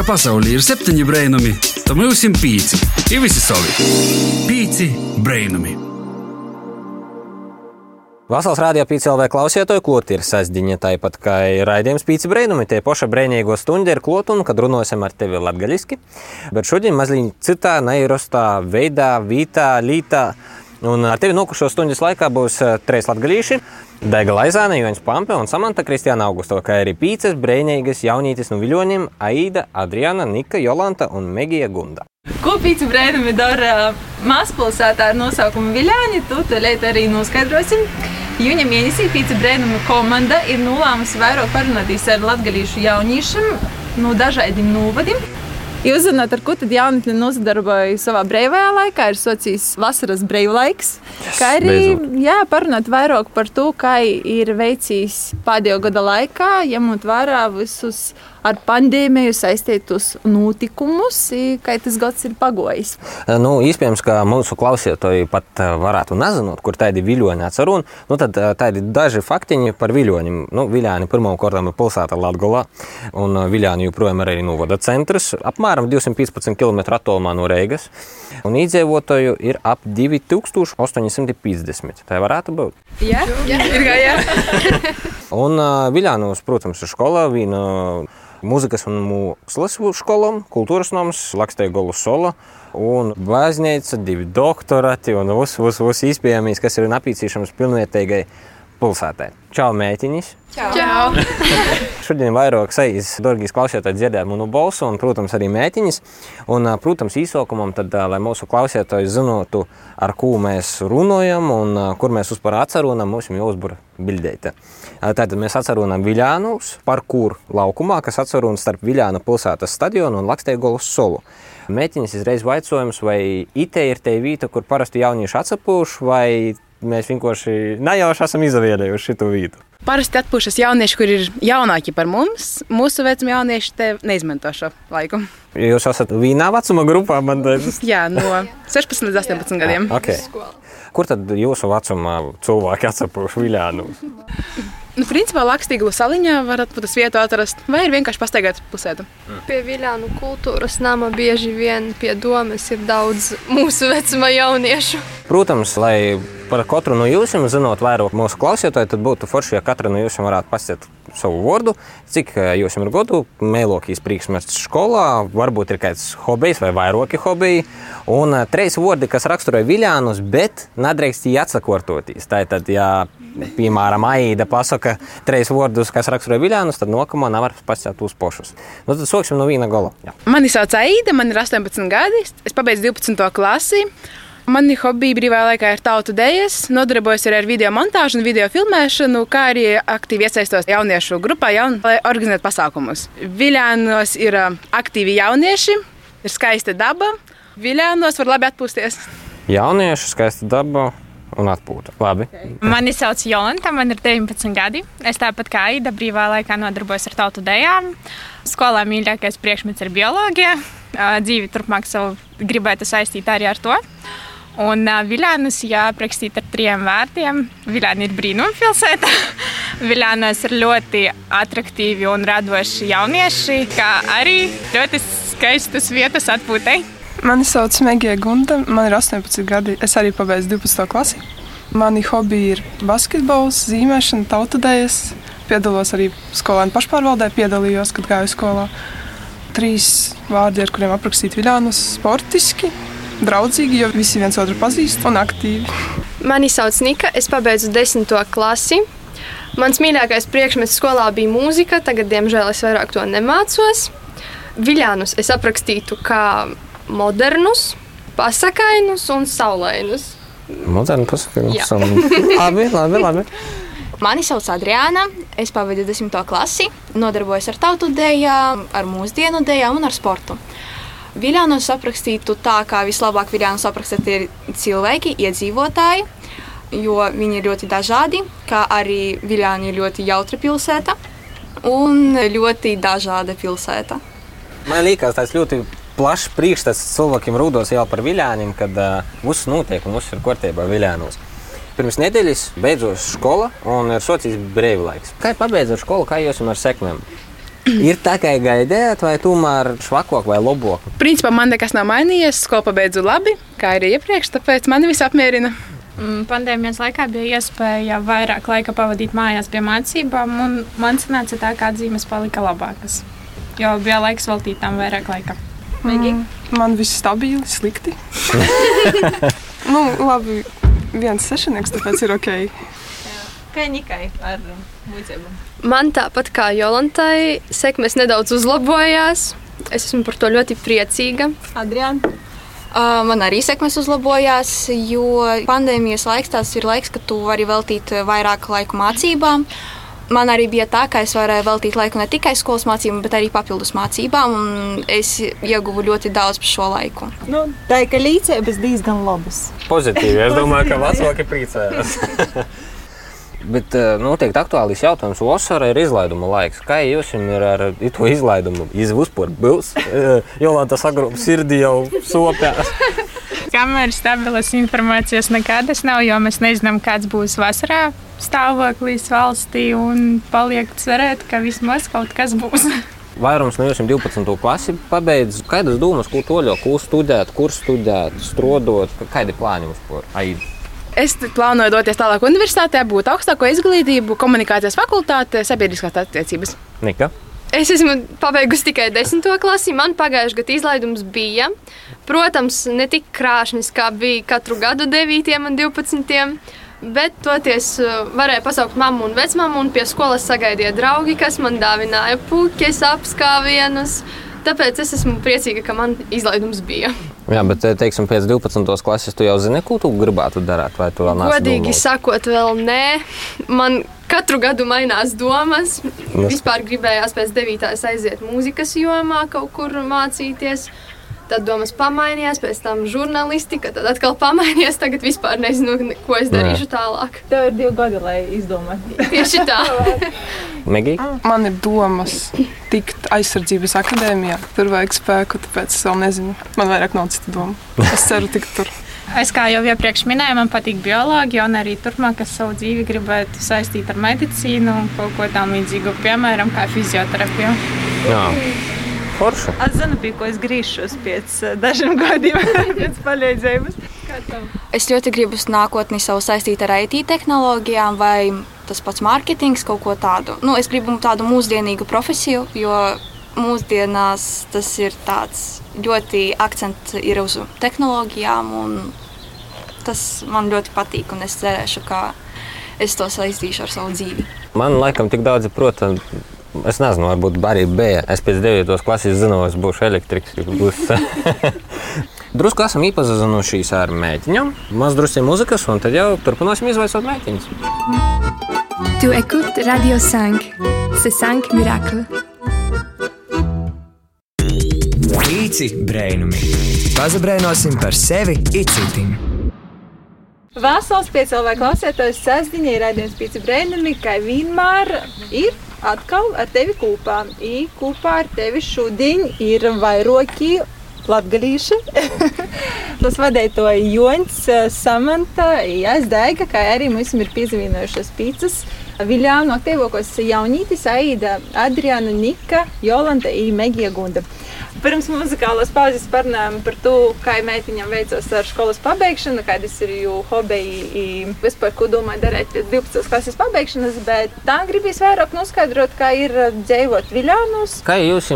ka pasaulē ir septiņi brainami, tad mums ir pieci. Ir visi savi. Pieci brainami. Vasaras rādījā pīcēlvē klausītāju kloti ir sasdiņa, tāpat kā raidījums pīci brēnumi, tie poša brēnīgo stundi ir klot un kad runāsim ar tevi latgaļiski. Bet šodien mazliet citā, neirostā veidā, vītā, lītā. Un ar tevi nokušo stundas laikā būs eh, trīs latgaļīši. Daiga Laizāne, Joņš Pampe un Samanta Kristiāna Augusto, kā arī pīces, brēnīgas jaunītes no Viļoņiem - Aida, Adriana, Nika, Jolanta un Megija Gunda. Ko pīci brēnumi dara mazpilsētā ar nosaukumu Viļāņi, tu tūlīt arī noskaidrosim. Jūņa mēnesī pīci brēnumi komanda ir nolēmusi vairāk parunātīs ar latgalīšu jauniešiem no dažādiem novadiem. Jūs zināt, ar ko tad jaunatne nozadarbojas savā brīvajā laikā? Ir sociāls vasaras brīvlaiks. Kā arī jā, parunāt vairāk par to, kā ir veicis pēdējo gada laikā, ņemot vērā visus ar pandēmiju saistītus notikumus, kā tas gads ir pagojis. Nu, iespējams, ka mūsu klausītāji pat varētu nezināt, kur tādi viļņi atsarun. Nu, tad tādi daži faktiņi par viļņiem. Nu, Viļāni pirmām kārtām ir pilsēta Latgolā, un Viļāni joprojām ir arī novada centrs, apmēram 215 km attālumā no Reigas. Un iedzīvotāju ir ap 2850. Tā varētu būt. Jā, jā, ir gājā. un Viļānos, protams, ir skola, viena mūzikas un mākslas skolām, kultūras nomas, Laksteigola sola. Un baznīca, divi doktorati un viss, viss, viss iespējamais, kas ir nepieciešams pilnvērtīgai pilsētai. Čau, mētiņas! Čau! Čau. Šodien vairāk sejas, dārgīs klausītāji, dzirdēt manu balsu, un, protams, arī mētiņas. Un, protams, īsākumam, tad, lai mūsu klausītāji zinātu, ar ko mēs runājam un kur mēs vispār atcerunam, mums jau uzbūra bildēta. Tātad mēs atcerunam Viļānus parkūru laukumā, kas atcerunam starp Viļāna pilsētas stadionu un Laksteigolas solu. Mētiņas izreiz vaicojums, vai itē ir te vieta, kur parasti jaunieši atsapūš, vai mēs vienkārši nejauši esam izvēlējušies šo vietu. Parasti atpūšas jaunieši, kur ir jaunāki par mums. Mūsu vecuma jaunieši te neizmanto šo laiku. Jūs esat vienā vecuma grupā, man liekas. Jā, no 16 līdz 18 gadiem. Okay. Kur tad jūsu vecumā cilvēki atsapūš viļānu? Nu, principā Lakstīglu saliņā varat pat vietu atrast, vai ir vienkārši pastaigāt pusētu. Pie Viljānu kultūras nama bieži vien pie domas ir daudz mūsu vecuma jauniešu. Protams, lai par katru no jums zinot vairāk mūsu klausītāju, tad būtu forši, ja katra no jums varētu pastāstīt savu vārdu, cik jums ir gadu, mēlokīs priekšmets skolā, varbūt ir kāds hobijs vai vairāki hobiji, un trīs vārdi, kas raksturoja viļānus, bet nedrīkst tie atsakortoties. Tātad, ja, piemēram, Aida pasaka trīs vārdus, kas raksturoja viļānus, tad nākamā nevar pastāstīt uz pošus. Nu, tad sāksim no viena gala. Jā. Mani sauc Aida, man ir 18 gadi, es pabeidzu 12. klasi. Mani hobiji brīvā laikā ir tautu dēļas, nodarbojos ar video montāžu un video filmēšanu, kā arī aktīvi iesaistos jauniešu grupā, jaun, lai organizētu pasākumus. Viļānos ir aktīvi jaunieši, ir skaista daba. Viļānos var labi atpūsties. Jaunieši, skaista daba un atpūta. Labi. Okay. Mani sauc Jolanta, man ir 19 gadi. Es tāpat kā Aida brīvā laikā nodarbojos ar tautu dejām. Skolā mīļākais priekšmets ir bioloģija. Dzīvi turpmāk savu gribētu saistīt arī ar to. Un uh, Viljānus jāaprakstīt ar trim vārdiem. Viljāna ir brīnuma pilsēta. Viljānos ir ļoti attraktīvi un radoši jaunieši, kā arī ļoti skaistas vietas atpūtai. Mani sauc Megija Gunda, man ir 18 gadi. Es arī pabeidzu 12. klasi. Mani hobiji ir basketbols, zīmēšana, tautudējas. Piedalos arī skolēnu pašpārvaldē, piedalījos, kad gāju skolā. Trīs vārdi, ar kuriem aprakstīt Viljānus sportiski, draudzīgi, jo visi viens otru pazīst un aktīvi. Mani sauc Nika, es pabeidzu desmito klasi. Mans mīļākais priekšmets skolā bija mūzika, tagad, diemžēl, es vairāk to nemācos. Viļānus es aprakstītu kā modernus, pasakainus un saulainus. Modernu pasakainus. labi, labi, labi. Mani sauc Adriāna, es pavadu desmito klasi, nodarbojos ar tautu dēļām, ar mūsdienu dēļām un ar sportu. Viljānos aprakstītu tā, kā vislabāk Viljānos aprakstīt ir cilvēki, iedzīvotāji, jo viņi ir ļoti dažādi, kā arī Viljāni ir ļoti jautra pilsēta un ļoti dažāda pilsēta. Man liekas, tas ļoti plašs priekšstats cilvēkiem rūdos jau par viļāniem, kad uh, viss notiek un viss ir kārtībā viļānos. Pirms nedēļas beidzot skola un ir sociāls brīvlaiks. Kā pabeidzot skolu, kā jūs ar sekmēm? Ir tā kā gaidījāt, vai tomēr švakok vai lobok? Principā man nekas nav mainījies. Skolu pabeidzu labi, kā arī iepriekš, tāpēc mani viss apmierina. Mm, Pandēmijas laikā bija iespēja vairāk laika pavadīt mājās pie mācībām, un man sanāca tā, ka atzīmes palika labākas. Jo bija laiks veltīt tam vairāk laika. Mm, man viss stabili, slikti. nu, labi, viens sešnieks, tāpēc ir ok. Kā Nikai ar mūcībām? Man tāpat kā Jolantai, sekmes nedaudz uzlabojās. Es esmu par to ļoti priecīga. Adriāna. Uh, man arī sekmes uzlabojās, jo pandēmijas laiks tas ir laiks, kad tu vari veltīt vairāk laika mācībām. Man arī bija tā, ka es varēju veltīt laiku ne tikai skolas mācībām, bet arī papildus mācībām. un Es ieguvu ļoti daudz par šo laiku. Nu, tā ir ka līdzības diezgan labas. Pozitīvi. Es domāju, ka vecāki priecājās. Bet eh, noteikti aktuāls jautājums. Vasarā ir izlaiduma laiks. Kā jums ir ar to izlaidumu? Izvusport būs. Jolanta sagrūp sirdi jau sopās. Kamēr stabilas informācijas nekādas nav, jo mēs nezinām, kāds būs vasarā stāvoklis valstī, un paliek cerēt, ka vismaz kaut kas būs. Vairums no jums 12. klasi pabeidz. Kādas domas, ko toļo, ko studēt, kur studēt, strodot? Kādi plāni jums par AID? Es plānoju doties tālāk universitātē, būt augstāko izglītību, komunikācijas fakultāte, sabiedriskās attiecības. Nika? Es esmu pabeigusi tikai desmito klasi. Man pagājušajā gadā izlaidums bija. Protams, ne tik krāšņs, kā bija katru gadu 9. un 12. Bet toties uh, varēja pasaukt mammu un vecmāmu, un pie skolas sagaidīja draugi, kas man dāvināja puķes, apskāvienus. Tāpēc es esmu priecīga, ka man izlaidums bija. Jā, bet eh, teiksim, pēc 12. klases tu jau zini, ko tu gribētu darīt, vai tu vēl neesi Godīgi sakot, vēl nē. Man katru gadu mainās domas. Nu. Vispār gribējās pēc 9. aiziet mūzikas jomā, kaut kur mācīties. Tad domas pamainījās, pēc tam žurnālistika, tad atkal pamainījās. Tagad vispār nezinu, ko es darīšu tālāk. Tev ir divi gadi, lai izdomātu. Tieši tā. Megija? Man ir domas tikt aizsardzības akadēmijā. Tur vajag spēku, tāpēc es vēl nezinu. Man vairāk nav citu domu. Es ceru tikt tur. Es kā jau iepriekš minēju, man patīk bioloģija, un arī turpmāk es savu dzīvi gribētu saistīt ar medicīnu un kaut ko tam līdzīgu, piemēram, kā fizioterapiju. Jā. Forša. Atzinu, pie ko es griežos pēc eh, dažiem gadiem, pēc palīdzības. Es ļoti gribu nākotnē savu saistīt ar IT tehnoloģijām vai tas pats mārketings, kaut ko tādu. Nu, es gribu tādu mūsdienīgu profesiju, jo mūsdienās tas ir tāds ļoti akcents ir uz tehnoloģijām. un Tas man ļoti patīk, un es cerēšu, ka es to saistīšu ar savu dzīvi. Man laikam tik daudz, protams, es nezinu, varbūt arī bija. Es pēc 9. klases zinu, es būšu elektriks. Būs. Drusku esam iepazinušies ar mēģinām, maz drusku muzikas, un tad jau turpināsim izvaicāt mēģinus. Tu écoutes Radio 5. C'est 5 miracles. Pīci brēnumi. Pazabrēnosim par sevi icitim. Vasals piecēlē klausētājs sasdiņai raidījums pīci brēnumi, kā vienmēr ir atkal ar tevi kopā. I kopā ar tevi šodien ir vairoki latgalīši. Tas vadītoja Joņs, Samanta, Jāsdaiga, kā arī mums ir piezīmējušas pīcas. Viljānu aktīvākos jaunītis Aida, Adriana, Nika, Jolanta un Megija Gunda. Pirms muzikālās pauzes parunājām par to, kā meitiņam veicas ar skolas pabeigšanu, kādas ir jūsu hobiji, un vispār, ko domāju darīt pēc 12. klases pabeigšanas, bet tā gribīs vairāk noskaidrot, kā ir dzīvot Viljānos. Kā jums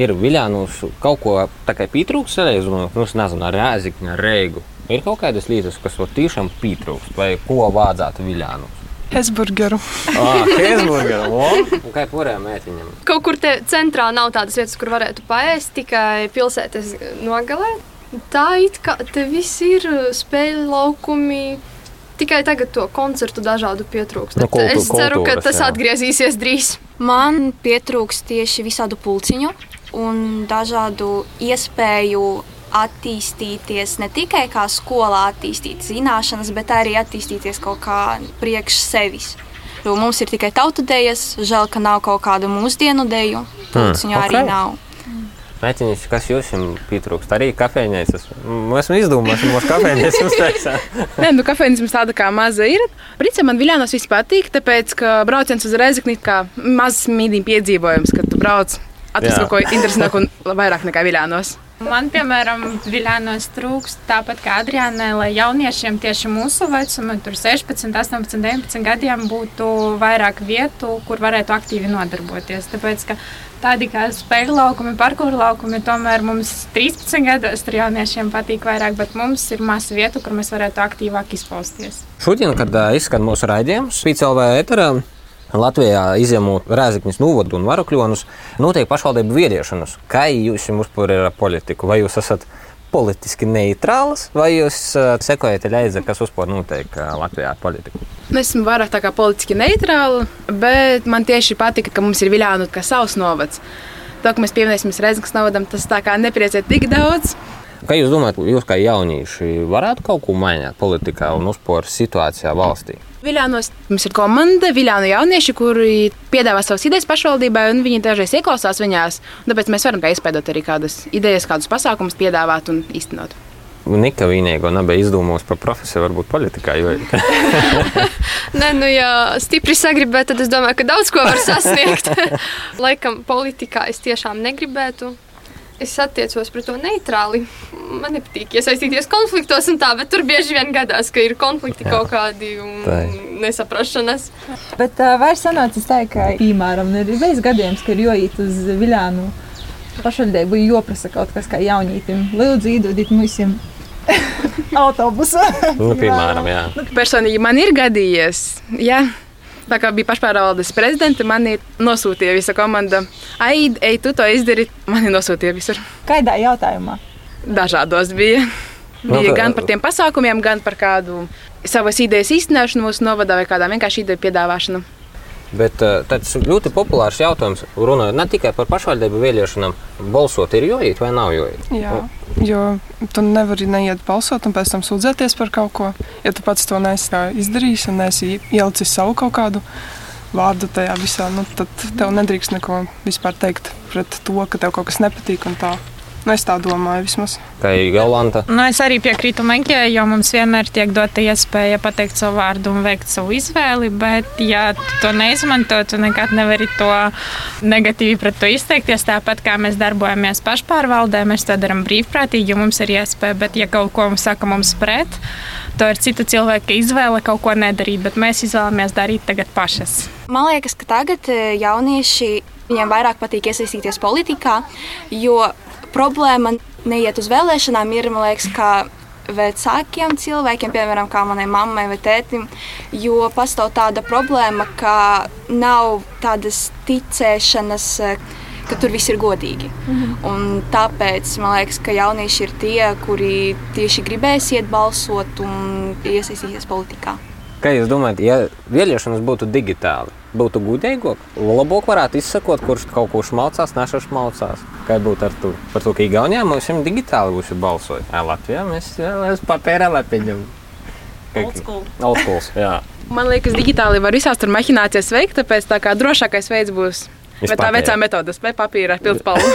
ir Viljānos kaut ko tā kā pietrūkst, nu, nu, nezinu, ar rēzikņu, ar reigu? Ir kaut kādas lietas, kas tiešām pietrūkst, vai ko vajadzētu Viljānos? Hesburgeru. Ah, Hesburgeru. Un kā pārējām mētiņam? Kaut kur te centrā nav tādas vietas, kur varētu paēst, tikai pilsētas nogalē. Tā it kā te viss ir spēļu laukumi. Tikai tagad to koncertu dažādu pietrūkst. Nu, kultu- es ceru, ka kultūras, tas jā. atgriezīsies drīz. Man pietrūks tieši visādu pulciņu un dažādu iespēju attīstīties ne tikai kā skolā, attīstīt zināšanas, bet arī attīstīties kaut kā priekš sevis. Jo mums ir tikai tautu dēļas, žēl, ka nav kaut kādu mūsdienu dēļu. Pulciņu ok. arī nav. Mēķiņš, kas jums pietrūkst? Arī kafejnīcas. Mēs esam izdomājuši, mūsu kafejnīcas uztaisīt. Nē, nu, kafejnīca mums tāda kā maza ir. Principā man Viljānos viss patīk, tāpēc, ka brauciens uz Rezekni kā mazs mīdīņu piedzīvojums, kad tu brauc atrast kaut ko interesantāku un vairāk nekā Viljānos. Man, piemēram, Viljānos trūkst tāpat kā Adriānai, lai jauniešiem tieši mūsu vecuma, tur 16, 18, 19 gadiem būtu vairāk vietu, kur varētu aktīvi nodarboties. Tāpēc, ka tādi kā spēļu laukumi, parkūru laukumi, tomēr mums 13 gados tur jauniešiem patīk vairāk, bet mums ir maz vietu, kur mēs varētu aktīvāk izpausties. Šodien, kad izskan mūsu raidījums, Spīcelvē eterā, Latvijā izņemot Rēzakņus, Nūvadu un Varakļonus, notiek pašvaldību viediešanas. Kā jūs uzpūri ar politiku? Vai jūs esat politiski neitrāls, vai jūs sekojat līdzi, kas uzpūr notiek Latvijā ar politiku? Nu, Esmu vairāk tā kā politiski neitrāla, bet man tieši patika, ka mums ir Viljānu kā savs novads. To, ka mēs pievienojamies Rezeknas novadam, tas tā kā nepriecē tik daudz. Kā jūs domājat, jūs kā jaunieši varētu kaut ko mainīt politikā un uzpūri situācijā valstī? Viljānos mums ir komanda, Viljānu jaunieši, kuri piedāvā savas idejas pašvaldībai, un viņi dažreiz ieklausās viņās. Tāpēc mēs varam izpētot arī kādas idejas, kādus pasākumus piedāvāt un īstenot. Nika vienīgo nebija izdomājusi par profesiju, varbūt politikā. Jo... Nē, nu, ja stipri sagribētu, tad es domāju, ka daudz ko var sasniegt. Laikam, politikā es tiešām negribētu. Es attiecos pret to neitrāli. Man nepatīk iesaistīties konfliktos, un tā, bet tur bieži vien gadās, ka ir konflikti Jā. kaut kādi un nesaprašanās. Bet uh, vai sanācis tā, ka, piemēram, ir bijis gadījums, ka ir jāiet uz Viljānu pašvaldību, jāprasa kaut kas kā jaunītim. Lūdzu, iedodiet mums autobusu. nu, piemēram, jā. Personīgi man ir gadījies. Jā. Tā kā bija pašpārvaldes prezidente, man ir nosūtīja visa komanda. Ai, ej, tu to izdari. Man ir nosūtīja visur. Kādā jautājumā? Dažādos bija. Nu, Bija gan par tiem pasākumiem, gan par kādu savas idejas īstenošanu mūsu novadā vai kādā vienkārši ideju piedāvāšanu. Bet uh, tas ir ļoti populārs jautājums. Runājot ne tikai par pašvaldību vēlēšanām, balsot ir jāiet vai nav jāiet. Jā, jo tu nevari neiet balsot un pēc tam sūdzēties par kaut ko. Ja tu pats to neesi izdarījis un neesi ielicis savu kaut kādu vārdu tajā visā, nu, tad tev nedrīkst neko vispār teikt pret to, ka tev kaut kas nepatīk. un tā. Nu, es tā domāju vismaz. Kā Jolanta. Nu, es arī piekrītu Menkē, jo mums vienmēr tiek dota iespēja pateikt savu vārdu un veikt savu izvēli. Bet, ja tu to neizmanto, tu nekad nevari to negatīvi pret to izteikties. Tāpat kā mēs darbojamies pašpārvaldē, mēs to darām brīvprātīgi, jo mums ir iespēja. Bet, ja kaut ko saka mums pret, to ir cita cilvēka izvēle kaut ko nedarīt. Bet mēs izvēlamies darīt tagad pašas. Man liekas, ka tagad eh, jaunieši viņiem vairāk patīk iesaistīties politikā, jo problēma neiet uz vēlēšanām ir, man liekas, kā vecākiem cilvēkiem, piemēram, kā manai mammai vai tētim, jo pastāv tāda problēma, ka nav tādas ticēšanas. eh, Ka tur viss ir godīgi. Un tāpēc man liekas, ka jaunieši ir tie, kuri tieši gribēs iet balsot un iesaistīties politikā. Kā jūs domājat, ja vēlēšanas būtu digitāli, būtu gudrīgāk, labāk varētu izsakot, kurš kaut ko šmalcās, nešas šmalcās? Kā būtu ar to? Par to, ka Igaunijā mums ir digitāli būs balsojumi. Jā, Latvijā mēs vēl uz papēra lapiņu. Old school. Old schools, jā. Man liekas, digitāli var visās tur mahinācijas veikt, tāpēc tā kā drošākais veids būs. Bet tā vecā metode, spēļ papīra ar pildspalvu.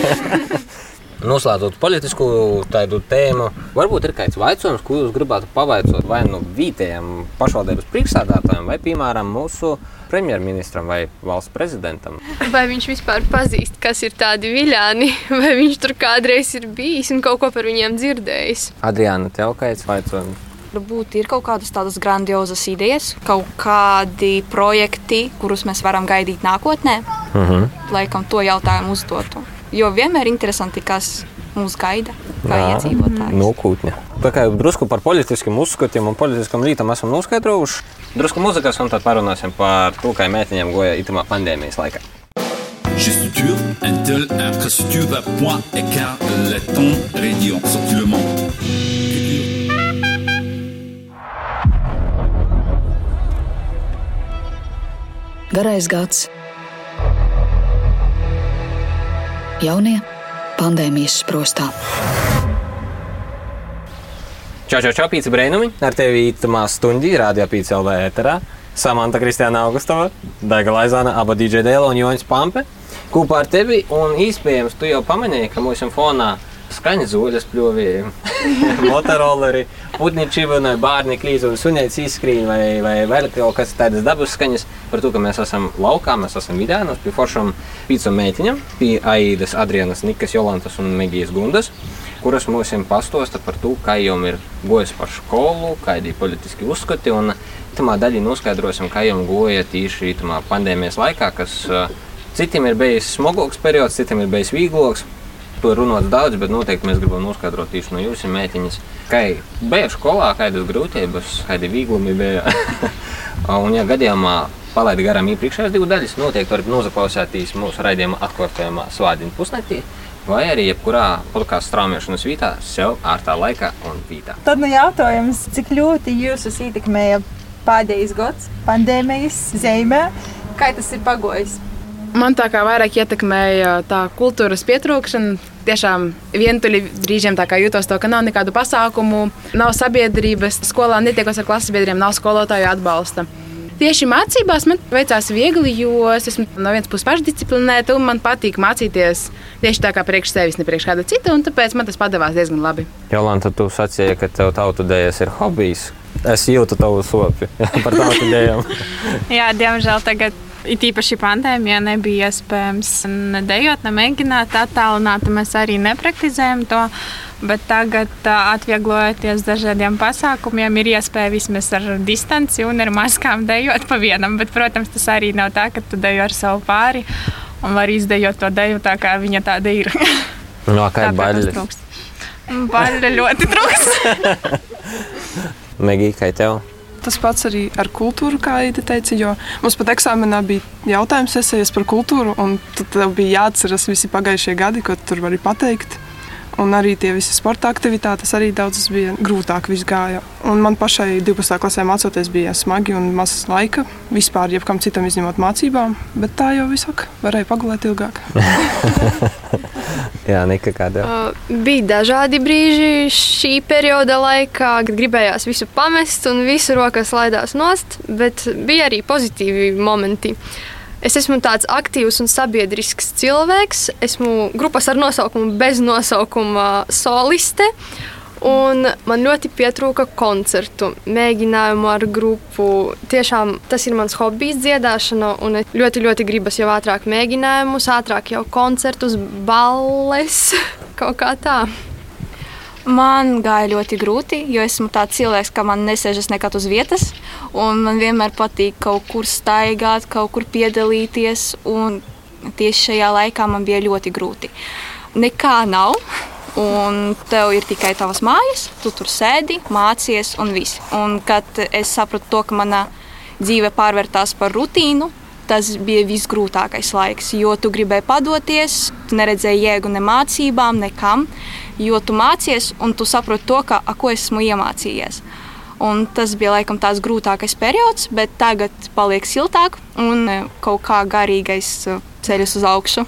Noslēdzot politisku tādu tēmu, varbūt ir kāds jautājums, ko jūs gribētu pavaicot vai nu vietējiem pašvaldības priekšsādātājiem, vai, piemēram, mūsu premjerministram vai valsts prezidentam. Vai viņš vispār pazīst, kas ir tādi viļāni, vai viņš tur kādreiz ir bijis un kaut ko par viņiem dzirdējis? Adriāna, tev kāds jautājums? Varbūt ir kaut kādas tādas grandiozas idejas, kaut kādi projekti, kurus mēs varam gaidīt nākotnē. Mhm. Laikam to jautājumu uzdotu. Jo vienmēr ir interesanti, kas mūs gaida, kā iedzīvotāji. Nu, kūtņa. Tā kā drusku par politiskiem uzskatiem un politiskam lītam esam noskaidrojuši. Drusku muzikas un tad parunāsim par to, kā mētiņiem goja itamā pandēmijas laikā. Chez Structure, Intel, infrastructure, point, écart, laiton, radio, sortiment. Garais gads. Jaunie pandēmijas sprostā. Čau, čau, čau, pīci brēnumi. Ar tevi itamā stundī rādījā pīci LV ēterā. Samanta Kristiāna Augustova, Daiga Laizāna, Aba DJ Dēla un Joņs Pampe. kopā ar tevi. Un iespējams, tu jau pamanīji, ka mūsu fonā skaņa zoļas pļovīja, motoroleri, putni čivina, bērni klīz un suņēts izskrīn vai, vai vēl kaut kas tādas dabas skaņas. Par to, ka mēs esam laukā, mēs esam vidēnos pie foršām pīcu meitiņām, pie Aidas, Adrienas, Nikas, Jolantas un Megijas Gundas kuras mums pastosta par to, kā jau ir gojis par skolu, kādi ir politiski uzskati. Un tamā daļā noskaidrosim, kā jau goja tieši tamā pandēmijas laikā, kas uh, citiem ir bijis smagoks periods, citiem ir bijis vieglāks. To ir runāts daudz, bet noteikti mēs gribam noskaidrot tieši no jūsu mētiņas, kā bija skolā, kādas grūtības, kādi vieglumi bija. un, ja gadījumā palaidi garām iepriekšējās divas daļas, noteikti varat noklausīties mūsu raidījuma atkārtojumā Svādiņu pusnaktī vai arī jebkurā podkāstu straumēšanas vietā, sev ārtā laikā un vietā. Tad nu jautājums, cik ļoti jūs ietekmēja pēdējais gads pandēmijas zīmē, kā tas ir pagojis? Man tā kā vairāk ietekmēja tā kultūras pietrūkšana. Tiešām vientuļi brīžiem tā kā jūtos to, ka nav nekādu pasākumu, nav sabiedrības, skolā netiekos ar klases biedriem, nav skolotāju atbalsta. Tieši mācībās man veicās viegli, jo es esmu no vienas puses pašdisciplinēta un man patīk mācīties tieši tā kā priekš sevis, ne priekš kāda cita. Tāpēc man tas padavās diezgan labi. Jolanta, tu sacīji, ka tev tautu dēļas ir hobijs. Es jūtu tavu sopi par tautu dēļām. Jā, diemžēl tagad. It īpaši pandēmijā nebija iespējams ne dejot, ne mēģināt attālināt. Mēs arī nepraktizējam to. Bet tagad, atvieglojoties dažādiem pasākumiem, ir iespēja vismaz ar distanci un ar maskām dejot pa vienam. Bet, protams, tas arī nav tā, ka tu dejo ar savu pāri un var izdejot to deju tā, kā viņa tāda ir. No kā ir baļļa? Baļļa ļoti trūks. Megija, kā tev? Tas pats arī ar kultūru, kā Aida teica, jo mums pat eksāmenā bija jautājums esejas par kultūru, un tad bija jāatceras visi pagājušie gadi, ko tur var pateikt. Un arī tie visi sporta aktivitātes arī daudzas bija grūtāk gāja. Un man pašai 12. klasē mācoties bija smagi un maz laika vispār jebkam citam izņemot mācībām, bet tā jau visāk varēja pagulēt ilgāk. Jā, Nika, kāda? Uh, bija dažādi brīži šī perioda laikā, kad gribējās visu pamest un visu rokas laidās nost, bet bija arī pozitīvi momenti. Uh, Es esmu tāds aktīvs un sabiedrisks cilvēks. Esmu grupas ar nosaukumu bez nosaukuma soliste. Un man ļoti pietrūka koncertu, mēģinājumu ar grupu. Tiešām tas ir mans hobijs, dziedāšana. Un ļoti, ļoti gribas jau ātrāk mēģinājumus, ātrāk jau koncertus, balles, kaut kā tā. Man gāja ļoti grūti, jo esmu tāds cilvēks, ka man nesēžas nekad uz vietas. Man vienmēr patīk kaut kur staigāt, kaut kur piedalīties. Tieši šajā laikā man bija ļoti grūti. Nekā nav, un tev ir tikai tavas mājas, tu tur sēdi, mācies un viss. Un kad es sapratu to, ka mana dzīve pārvērtās par rutīnu, tas bija visgrūtākais laiks, jo tu gribēji padoties, tu neredzēji jēgu ne mācībām, nekam jo tu mācies un tu saproti to, ka, a, ko esmu iemācījies. Un tas bija laikam tās grūtākais periods, bet tagad paliek siltāk un e, kaut kā garīgais e, ceļš uz augšu.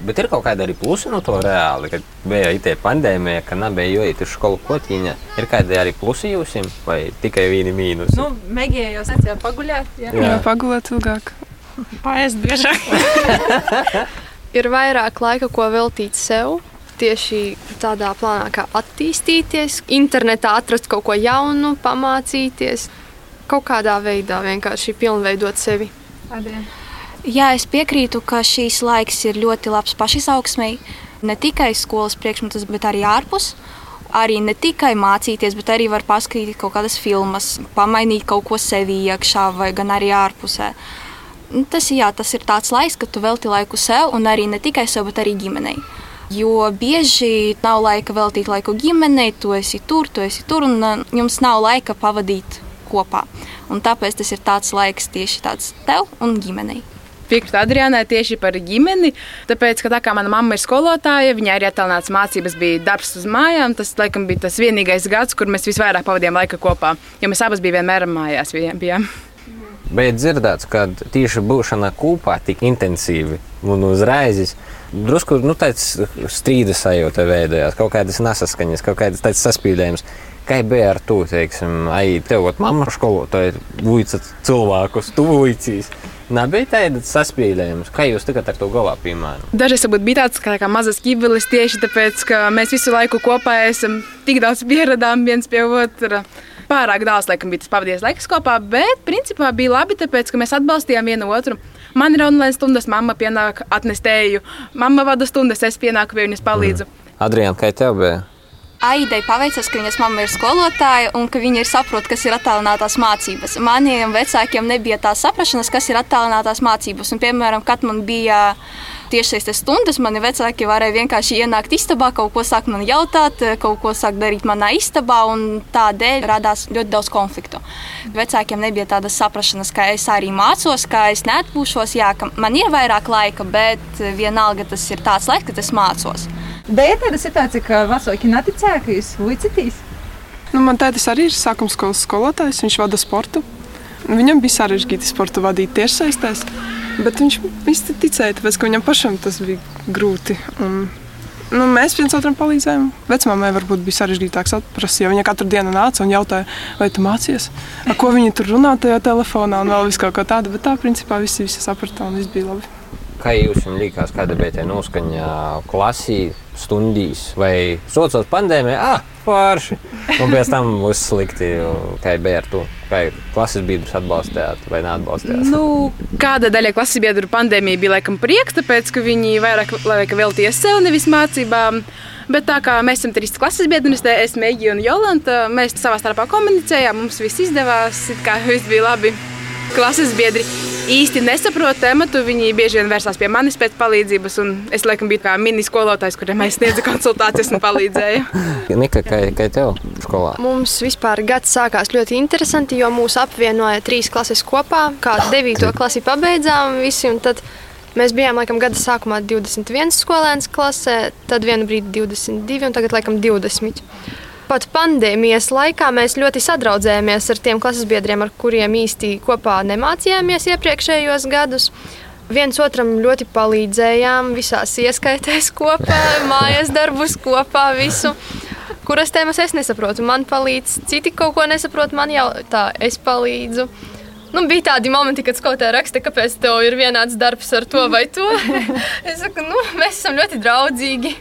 Bet ir kaut kāda arī plusa no to reāli, kad bija itē pandēmija, ka nebija jāiet uz skolu kotiņa. Ir kādi arī plusi jums, vai tikai vieni mīnusi? Nu, Megija jau sacīja pagulēt. Jā, jā. jā pagulēt ilgāk. Paēst biežāk. ir vairāk laika, ko veltīt sev tieši tādā plānā, kā attīstīties, internetā atrast kaut ko jaunu, pamācīties, kaut kādā veidā vienkārši pilnveidot sevi. Adien. Jā, es piekrītu, ka šīs laiks ir ļoti labs pašizaugsmēji. Ne tikai skolas priekšmetus, bet arī ārpus. Arī ne tikai mācīties, bet arī var paskatīties kaut kādas filmas, pamainīt kaut ko sevi iekšā vai arī ārpusē. Nu, tas, jā, tas ir tāds laiks, kad tu velti laiku sev un arī ne tikai sev, bet arī ģimenei. Jo bieži nav laika veltīt laiku ģimenei, tu esi tur, tu esi tur, un uh, jums nav laika pavadīt kopā. Un tāpēc tas ir tāds laiks tieši tāds tev un ģimenei piekrītu Adrianai tieši par ģimeni. Tāpēc, ka tā kā mana mamma ir skolotāja, viņai arī attālināts mācības, bija darbs uz mājām. Tas, laikam, bija tas vienīgais gads, kur mēs visvairāk pavadījām laika kopā. Jo mēs abas bijām vienmēr mājās. Bijām. Bet dzirdēts, ka tieši būšana kopā tik intensīvi un uzreiz drusku nu, tāds strīda sajūta veidojās, kaut kādas nesaskaņas, kaut kādas tādas saspīlējumas. Kā bija ar to, teiksim, ai, tev, ot, mamma skolotāja, vuica cilvēkus, tu vuicīs. Nebija tāda saspīlējums, kā jūs tagad ar to galā piemēram. Dažreiz varbūt bija tāds kā, kā mazas ķībeles tieši tāpēc, ka mēs visu laiku kopā esam tik daudz pieradām viens pie otra. Pārāk daudz, laikam, bija tas pavadījis laiks kopā, bet principā bija labi, tāpēc, ka mēs atbalstījām vienu otru. Man ir online stundas, mamma pienāk atnest tēju, mamma vada stundas, es pienāku pie viņas palīdzu. Mm. Adrian, kā tev bija? Aidai paveicās, ka viņas mamma ir skolotāja un ka viņa ir saprot, kas ir attālinātās mācības. Maniem vecākiem nebija tā saprašanas, kas ir attālinātās mācības. Un, piemēram, kad man bija tiešsaistes stundas, mani vecāki varēja vienkārši ienākt istabā, kaut ko sākt man jautāt, kaut ko sākt darīt manā istabā, un tādēļ radās ļoti daudz konfliktu. Vecākiem nebija tādas saprašanas, ka es arī mācos, ka es neatpūšos, jā, ka man ir vairāk laika, bet vienalga tas ir tāds laiks, kad es mācos. Bet ir tāda situācija, ka vecāki neticēja, ka jūs vicitīs. Nu, man tētis arī ir sākuma skolas skolotājs, viņš vada sportu. Viņam bija sarežģīti sportu vadīt tiešsaistēs, bet viņš īsti ticēja, tāpēc, ka viņam pašam tas bija grūti. Un, nu, mēs viens otram palīdzējām. Vecmāmai varbūt bija sarežģītāk saprast, jo viņa katru dienu nāca un jautāja, vai tu mācies, ar ko viņi tur runā tajā telefonā un vēl viss kaut ko tādu. Bet tā principā visi, visi saprata un viss bija labi. Kā jums liekas, kāda bija tā noskaņa klasī, stundīs vai sociālās pandēmijā? Ah, forši! Un pēc tam būs slikti. Kā bija ar to? Kā klases biedrus atbalstījāt vai neatbalstījāt? Nu, kāda daļa klases biedru pandēmija bija laikam prieks, tāpēc ka viņi vairāk laika veltīja sev, nevis mācībām. Bet tā kā mēs esam trīs klases biedri, es, Meģija un Jolanta, mēs savā starpā komunicējām, mums viss izdevās, kā viss bija labi. Klases biedri īsti nesaprot tematu. Viņi bieži vien vērsās pie manis pēc palīdzības. Es laikam biju kā mini skolotājs, kuriem es sniedzu konsultācijas un palīdzēju. Nika, kā, kā tev skolā? Mums vispār gads sākās ļoti interesanti, jo mūs apvienoja trīs klases kopā. Kā 9. klasi pabeidzām visi. Mēs bijām laikam gada sākumā 21 skolēns klasē, tad vienu brīdi 22 un tagad laikam 20 pat pandēmijas laikā mēs ļoti sadraudzējāmies ar tiem klases biedriem, ar kuriem īsti kopā nemācījāmies iepriekšējos gadus. Viens otram ļoti palīdzējām, visās ieskaitēs kopā, mājas darbus kopā, visu. Kuras tēmas es nesaprotu, man palīdz, citi kaut ko nesaprot, man jau tā, es palīdzu. Nu, bija tādi momenti, kad skolotāja raksta, kāpēc tev ir vienāds darbs ar to vai to. es saku, nu, mēs esam ļoti draudzīgi.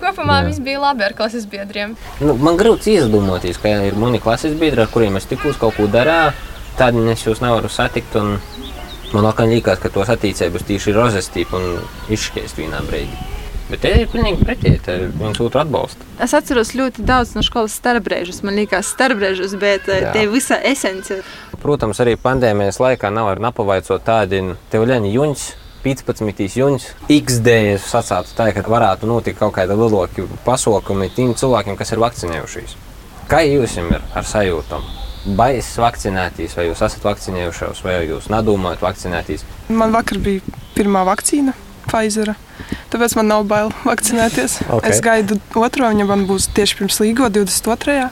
Kopumā Jā. viss bija labi ar klases biedriem. Nu, man grūti iedomāties, ka ir mani klases biedri, ar kuriem es tikko kaut ko darīju. Tad es jūs nevaru satikt. Man liekas, ka tos attīstības tieši ir rozestība un izšķiest vienā brīdī. Bet te ir pilnīgi pretēji, te viens otru atbalsta. Es atceros ļoti daudz no skolas starpbrēžus. Man liekas, starpbrēžus, bet eh, Jā. te visa esence. Protams, arī pandēmijas laikā nav arī napavaicot tādi tev ļauni juņas 15. jūnijas X-dēļ sacītu tā, ka varētu notikt kaut kāda lielāka pasākuma tiem cilvēkiem, kas ir vakcinējušies. Kā jums ir ar sajūtām? Baisas vakcinēties, vai jūs esat vakcinējušies, vai jūs nedomājat vakcinēties? Man vakar bija pirmā vakcīna, Pfizer. Tāpēc man nav bail vakcinēties. Okay. Es gaidu otro, viņa man būs tieši pirms līgo, 22.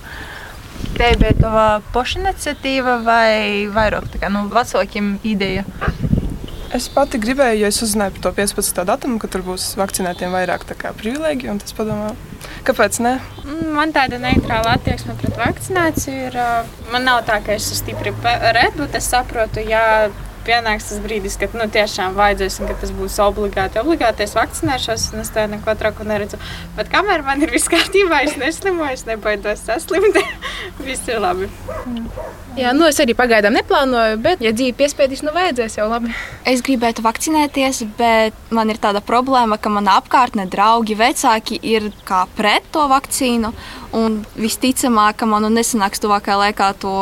Tā bija tava pašiniciatīva vai vairāk tā kā nu, vecākiem ideja? Es pati gribēju, jo es uzzināju par to 15. datumu, ka tur būs vakcinētiem vairāk privilēģiju. Es padomāju, kāpēc ne? Mm, man tāda neitrāla attieksme pret vakcināciju ir. Man nav tā, ka es esmu stipri pret, bet es saprotu, ja pienāks tas brīdis, kad nu, tiešām vajadzēs, un ka tas būs obligāti. Obligāti es vakcinēšos, un es tā neko traku neredzu. Bet kamēr man ir viss kārtībā, es neslimoju, es nebaidos saslimt. viss ir labi. Jā, nu es arī pagaidām neplānoju, bet, ja dzīve piespiedīs, nu vajadzēs jau labi. Es gribētu vakcinēties, bet man ir tāda problēma, ka manā apkārtnē draugi, vecāki ir kā pret to vakcīnu. Un visticamāk, ka man nu nesanāks tuvākajā laikā to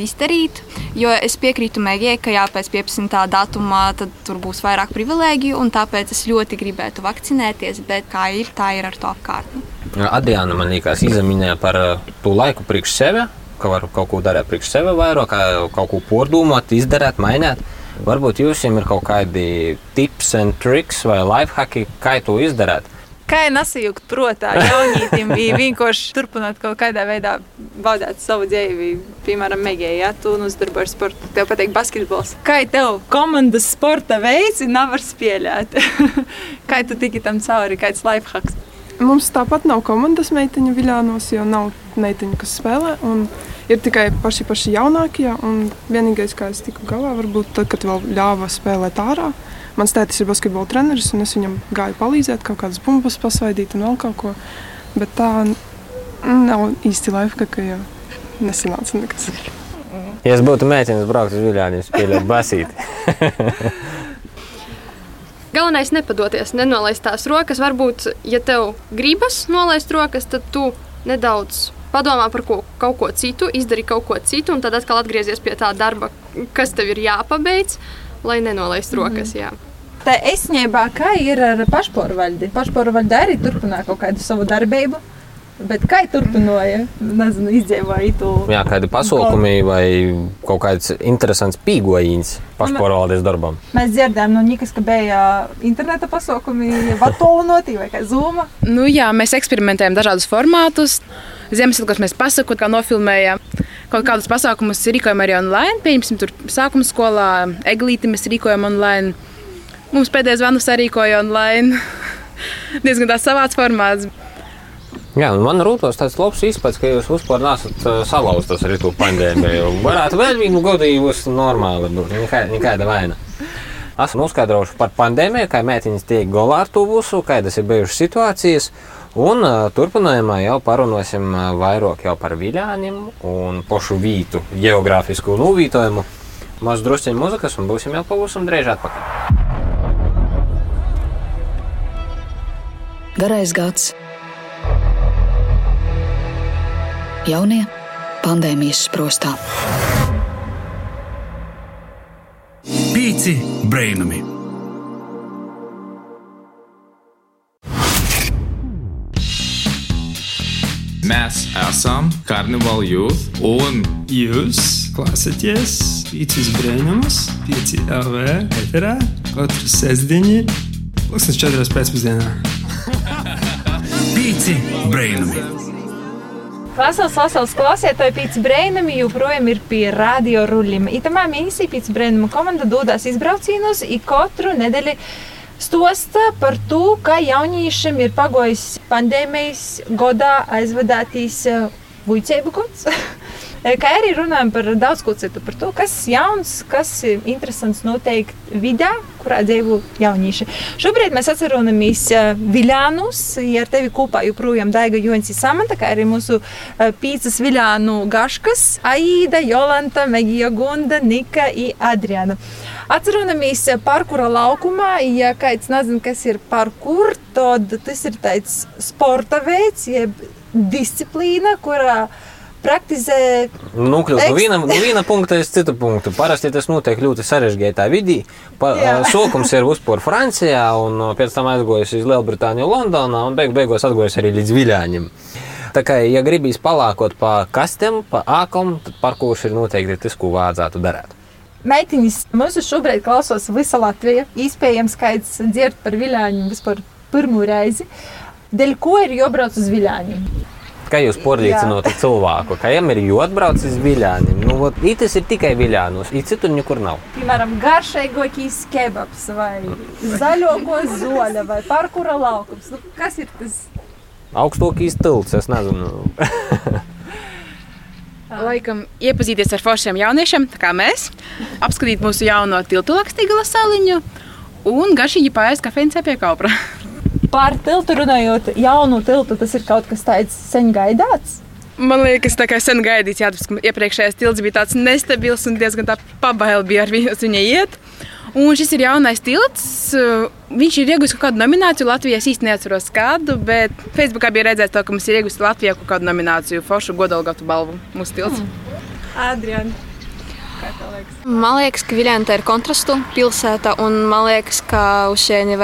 izdarīt, jo es piekrītu Mēģijai, ka jā, pēc 15. datumā tur būs vairāk privilēģiju, un tāpēc es ļoti gribētu vakcinēties, bet kā ir, tā ir ar to apkārtni. Adriana man liekas, izminēja par uh, to laiku priekš sevi, ka var kaut ko darīt priekš sevi vairāk, kaut ko pordomāt, izdarīt, mainīt. Varbūt jums ir kaut kādi tips un triks vai lifehacki, kā to izdarīt. Kā jau nesajūgt prātā, jaunītim bija vienkārši turpināt kaut kādā veidā baudīt savu dzīvi. Piemēram, Megēja, ja tu nodarbojies ar sportu, tev patīk basketbols. Kā tev komandas sporta veids nav var spēlēt? Kā tu tiki tam cauri, kāds lifehacks? Mums tāpat nav komandas meiteņu viļānos, jo nav meiteņu, kas spēlē. Ir tikai paši, paši jaunākie. Vienīgais, kā es tiku galā, varbūt tad, kad vēl ļāva spēlēt ārā. Mans tētis ir basketbola treneris, un es viņam gāju palīdzēt, kaut kādas bumbas pasvaidīt un vēl kaut ko. Bet tā nav īsti laika, ka jau nesanāca nekas. Ja es būtu meitenes, brauktu uz viļāņiem, spēlēt basīti. Galvenais ir nepadoties, nenolaist tās rokas. Varbūt, ja tev gribas nolaist rokas, tad tu nedaudz padomā par ko, kaut ko citu, izdari kaut ko citu, un tad atkal atgriezies pie tā darba, kas tev ir jāpabeidz, lai nenolaistu mhm. rokas. Jā. Tā esnībā, kā ir ar pašpārvaldi? Pašpārvalde arī turpināja kaut kādu savu darbību. Bet kā turpināja, nezinu, izdzīvoja to? Jā, kādi pasākumi vai kaut kāds interesants pīgojiņš pašpārvaldes darbam. Mēs dzirdējām no Nikas, ka bija interneta pasākumi, vatolonoti vai kā zūma. Nu jā, mēs eksperimentējam dažādus formātus. Ziemassvētkos mēs pasakot, kā nofilmējam. Kaut kādus pasākumus rīkojam arī online. Pieņemsim, tur sākuma skolā eglīti mēs rīkojam online. Mums pēdējais vanus arī rīkoja online. Diezgan tāds savāds formāts. Jā, man rūtos tāds labs izpats, ka jūs vispār nesat uh, salauztas ar to pandēmiju. Varētu vēl vienu godīgu, normāli būt, nekāda vaina. Esmu noskaidrojuši par pandēmiju, kā mētiņas tiek galā ar to visu, kādas ir bijušas situācijas. Un uh, turpinājumā jau parunāsim uh, vairāk jau par viļāņiem un pošu vītu geogrāfisku novītojumu. Maz drusciņu muzikas un būsim jau pavisam drēž atpakaļ. Garais gads Jaunie pandēmijas sprostā. Pīci brainami! Mēs esam Carnival Youth, un jūs klausāties Pīcis Brēnumus, Pīci LV eterā katru sestdienu, pulkstens 4 pēcpusdienā. Pīci Brēnumi! Klausās, klausās, klausītāji, pēc brīnuma joprojām ir pie radio ruļļiem. Itamā mēnesī pēc brīnuma komanda dodas izbraucienos i katru nedēļu stosta par to, kā jauniešiem ir pagojis pandēmijas godā aizvadātīs vuicēbu gods. Kā arī runājam par daudz ko citu, par to, kas jauns, kas ir interesants noteikti vidā, kurā dzīvo jaunieši. Šobrīd mēs atceramies Viljānus, ja ar tevi kopā joprojām Daiga Joņs ir Samanta, kā arī mūsu pīcis Viljānu Gaškas, Aida, Jolanta, Megija Gunda, Nika un Adriana. Atceramies parkura laukumā, ja kāds nezina, kas ir parkur, tad tas ir tāds sporta veids, jeb disciplīna, kurā praktizē. Nokļūt no viena, no viena punkta uz citu punktu. Parasti tas notiek ļoti sarežģītā vidī. Pa, sokums ir uzpūr Francijā, un pēc tam aizgojas uz Lielbritāniju, Londonā, un beig, beigās atgojas arī līdz Viļāņiem. Tā kā, ja gribīs palākot pa kastiem, pa ākam, tad parkūrs ir noteikti tas, ko vajadzētu darīt. Meitiņas mums šobrīd klausās visa Latvija. Iespējams, ka kāds dzird par viļāņiem vispār pirmo reizi. Dēļ ko ir jābrauc uz viļāņiem? Kā jūs pārliecinātu cilvēku, ka viņam ir jāatbrauc uz viļāniem? Nu, ot, tas ir tikai viļānos, ir citur nekur nav. Piemēram, garšīgākais kebabs vai zaļāko zoļa vai parkura laukums. Nu, kas ir tas? Augstākais tilts, es nezinu. Laikam iepazīties ar foršiem jauniešiem, kā mēs, apskatīt mūsu jauno tiltu lakstīgala saliņu un garšīgi pāriest kafejnīcē pie Kaupra. Par tiltu runājot, jaunu tiltu tas ir kaut kas tāds sen gaidāts. Man liekas, tā kā sen gaidīts, jā, tas iepriekšējais tilts bija tāds nestabils un diezgan tā pabaili bija ar viņu iet. Un šis ir jaunais tilts. Viņš ir iegūmis kaut kādu nomināciju Latvijā. Es īsti neatceros kādu, bet Facebookā bija redzēts, to, ka mums ir iegūmis Latvijā kaut kādu nomināciju Foršu godalgatu balvu mūsu tilts. Mm. Adrian. Man liekas, ka Viljanta ir kontrastu pilsēta, un man liekas, ka uz šejieni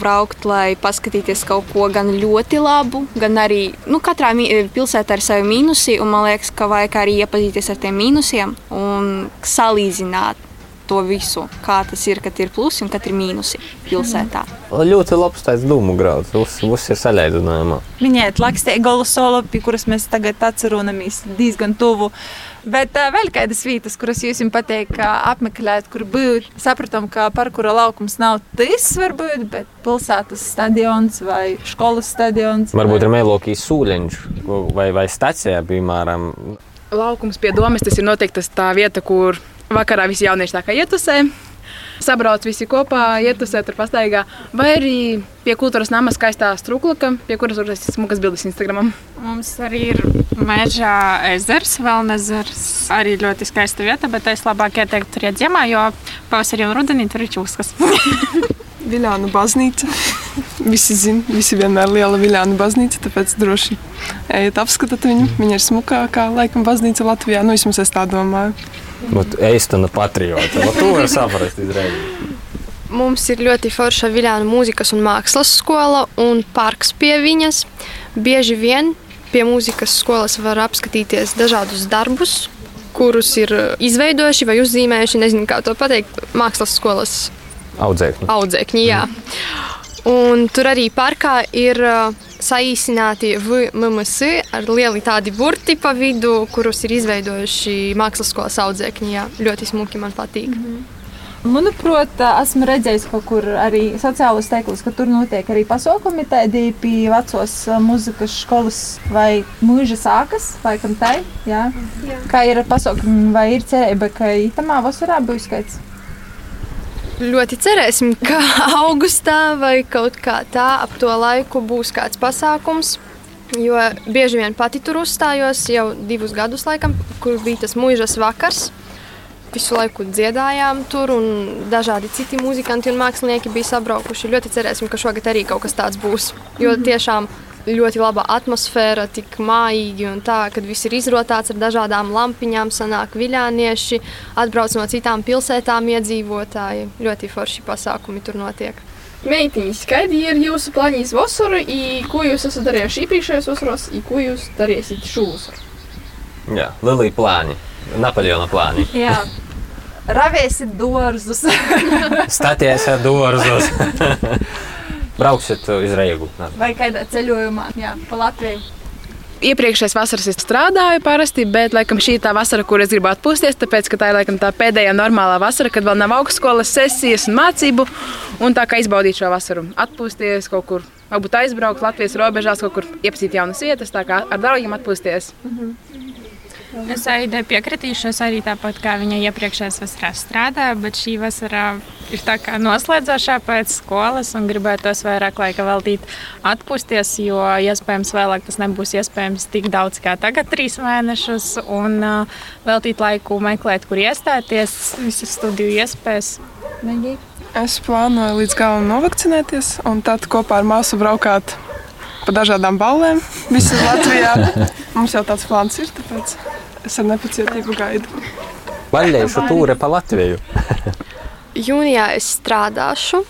braukt, lai paskatīties kaut ko gan ļoti labu, gan arī nu, katrā pilsētā ir savi mīnusi, un man liekas, ka vajag arī iepazīties ar tiem mīnusiem un salīdzināt to visu, kā tas ir, kad ir plusi un kad ir mīnusi pilsētā. Ļoti labs tāds dūmu grauds. Uz, uz ir saļaidinājumā. Minēt Lakstēgolu solo, pie kuras mēs tagad atceronamies diezgan tuvu. Bet uh, vēl kādas vietas, kuras jūs jums patīk uh, apmeklēt, kur būt. Sapratām, ka parkura laukums nav tas, varbūt, bet pilsētas stadions vai skolas stadions. Varbūt ir mēlokīs sūļiņš vai, vai stacijā, piemēram. Laukums pie domas tas ir noteikti tas tā vieta, kur vakarā visi jaunieši tā kā ietusē. Sabrauc visi kopā, ietusē, tur pastaigā. Vai arī pie kultūras nama skaistā struklaka, pie kuras redzēt smukas bildes Instagram. Mums arī ir mežā ezers, Velnezers. Arī ļoti skaista vieta, bet es labāk ieteiktu tur iet ziemā, jo pavasarī un rudenī tur ir čūskas. Viljānu baznīca. Visi zina, visi vienmēr ir liela Viljānu baznīca, tāpēc droši ejiet apskatīt viņu. Viņa ir smukākā, laikam, baznīca Latvijā. Nu, vismaz es tā domāju. Eistana patriota. Vat To var saprast izreiz. Mums ir ļoti forša Viljāna mūzikas un mākslas skola un parks pie viņas. Bieži vien pie mūzikas skolas var apskatīties dažādus darbus, kurus ir izveidojuši vai uzzīmējuši, nezinu, kā to pateikt, mākslas skolas Audzēkņi. audzēkņi. Jā. Un tur arī parkā ir uh, saīsināti VMS ar lieli tādi burti pa vidu, kurus ir izveidojuši mākslas skolas audzēkņi. Jā. Ļoti smuki man patīk. Mm -hmm. Manuprāt, esmu redzējis kaut kur arī sociālos tīklos, ka tur notiek arī pasākumi tādi pie vecos muzikas skolas vai mūža sākas, vai kam tai. Jā. Jā. Kā ir pasākumi, vai ir cerība, ka itamā vasarā būs kāds? Ļoti cerēsim, ka augustā vai kaut kā tā ap to laiku būs kāds pasākums. Jo bieži vien pati tur uzstājos jau divus gadus, laikam, kur bija tas mūžas vakars. Visu laiku dziedājām tur, un dažādi citi muzikanti un mākslinieki bija sabraukuši. Ļoti cerēsim, ka šogad arī kaut kas tāds būs. Jo tiešām ļoti laba atmosfēra, tik mājīgi un tā, kad viss ir izrotāts ar dažādām lampiņām, sanāk viļānieši, atbrauc no citām pilsētām iedzīvotāji. Ļoti forši pasākumi tur notiek. Meitiņas, kādi ir jūsu plāni uz vasaru, ko jūs esat darījuši iepriekšējos vasaros, un ko jūs darīsiet šovasar? Jā, Lilija plāni, Napoleona plāni. Jā. Ravēsiet dārzus. Staties dārzus. Brauksiet uz Reigu. Vai kādā ceļojumā, jā, pa Latviju. Iepriekšējās vasaras es strādāju parasti, bet laikam šī ir tā vasara, kur es gribu atpūsties. Tāpēc tā ir laikam tā pēdējā normālā vasara, kad vēl nav augstskolas sesijas un mācību. Un tā kā izbaudīt šo vasaru, atpūsties kaut kur, varbūt aizbraukt Latvijas robežās, kaut kur iepazīt jaunas vietas, tā kā ar draugiem atpūsties. -hmm. Es Aidai piekritīšu, es arī tāpat kā viņa iepriekšējā vasarā strādāju, bet šī vasara ir tā kā noslēdzošā pēc skolas un gribētos vairāk laika veltīt atpūsties, jo iespējams vēlāk tas nebūs iespējams tik daudz kā tagad, trīs mēnešus, un uh, veltīt laiku meklēt, kur iestāties, visas studiju iespējas. Negi. Es plānoju līdz galam novakcinēties, un tad kopā ar māsu braukāt pa dažādām ballēm visā Latvijā. Mums jau tāds plāns ir, tāpēc es ar nepacietību gaidu. Vaļējušu tūri pa Latviju. Jūnijā es strādāšu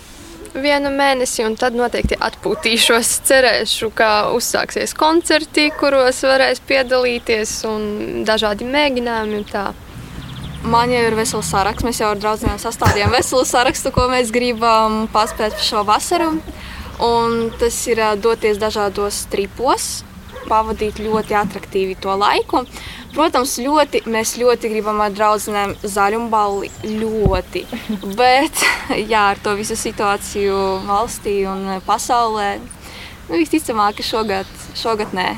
vienu mēnesi, un tad noteikti atpūtīšos. Cerēšu, ka uzsāksies koncerti, kuros varēs piedalīties, un dažādi mēģinājumi. Man jau ir vesels saraksts. Mēs jau ar draugiem sastādījām veselu sarakstu, ko mēs gribam paspēt šo vasaru. Un tas ir doties dažādos tripos, pavadīt ļoti attraktīvi to laiku. Protams, ļoti, mēs ļoti gribam ar draugiem zaļumballi. Ļoti. Bet jā, ar to visu situāciju valstī un pasaulē, nu, visticamāk, ka šogad, šogad nē.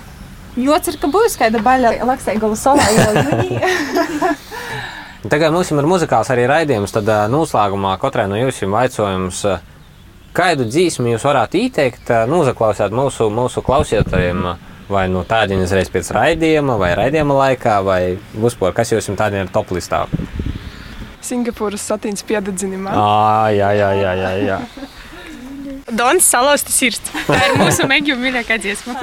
Ļoti ceru, ka būs kāda baļķa Laksēgala salā jau jūnijā. Tagad mums ir muzikāls arī raidījums. Tad noslēgumā katrai no jums ir ā, kādu dzīsmu jūs varētu ieteikt, ā, nu, uzaklausīt mūsu, mūsu klausītājiem. ā, Vai no tādienas reizes pēc raidījuma, vai raidījuma laikā, vai vispār, kas jums tādien ir top listā? Singapūras satīns piededzinimā. Ah, jā, jā, jā, jā, jā. Dons salauzta sirds. Tā ir mūsu mēģinājuma mīļākā dziesma.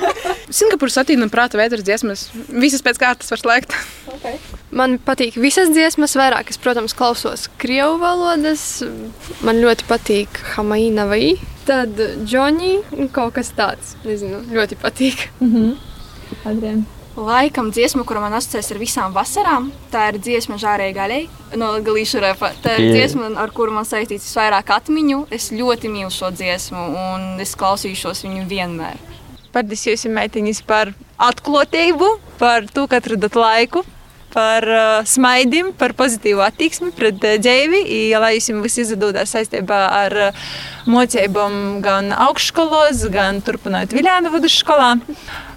Singapūras satīna un prāta vētras dziesmas. Visas pēc kārtas var slēgt. Okay. Man patīk visas dziesmas, vairāk es, protams, klausos krievu valodas. Man ļoti patīk Hamaina vai Tad Džonī un kaut kas tāds. Nezinu, ļoti patīk. Mm -hmm. Adrien. Laikam dziesma, kura man asociēs ar visām vasarām, tā ir dziesma Žārēja Gaļai no Galīša repa. Tā ir dziesma, ar kuru man saistīts visvairāk atmiņu. Es ļoti mīlu šo dziesmu un es klausīšos viņu vienmēr. Paldies jums, meitiņas, par atklātību, par to, ka atradat laiku, par uh, smaidim, par pozitīvu attieksmi pret uh, dzīvi. i, Lai jums viss izdodas saistībā ar uh, mocībām gan augšskolos, gan turpinot Viljānu vidusskolā.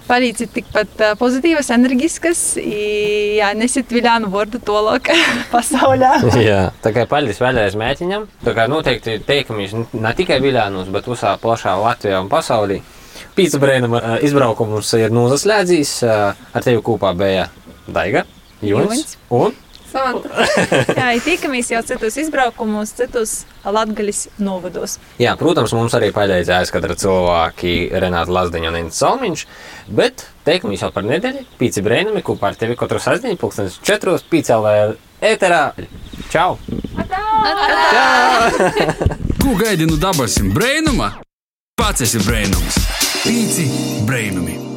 Palīdziet tikpat uh, pozitīvas, enerģiskas, i, jā, nesiet Viljānu vārdu tolok pasaulē. Jā, tā kā paldies vēlreiz mēķiņam. Tā kā noteikti teikamies ne tikai Viljānos, bet visā plašā Latvijā un pasaulī. Pīcis brēnuma izbraukums ir nozaslēdzis. Ar tevi kopā bija Daiga, Junis. un jā, i tikamies jau citos izbraukumos, citos latgaļas novados. Jā, protams, mums arī palīdzēja aizkadra cilvēki Renāta Lazdiņa un Inns Salmiņš, bet teikumies jau par nedēļu. Pīci brēnumi kopā ar tevi katru sasdiņu, pulkstenis četros, pīcelē ēterā. Čau! Ko gaidi no dabasim brēnuma? Pats esi brēnums. Pīci brēnumi.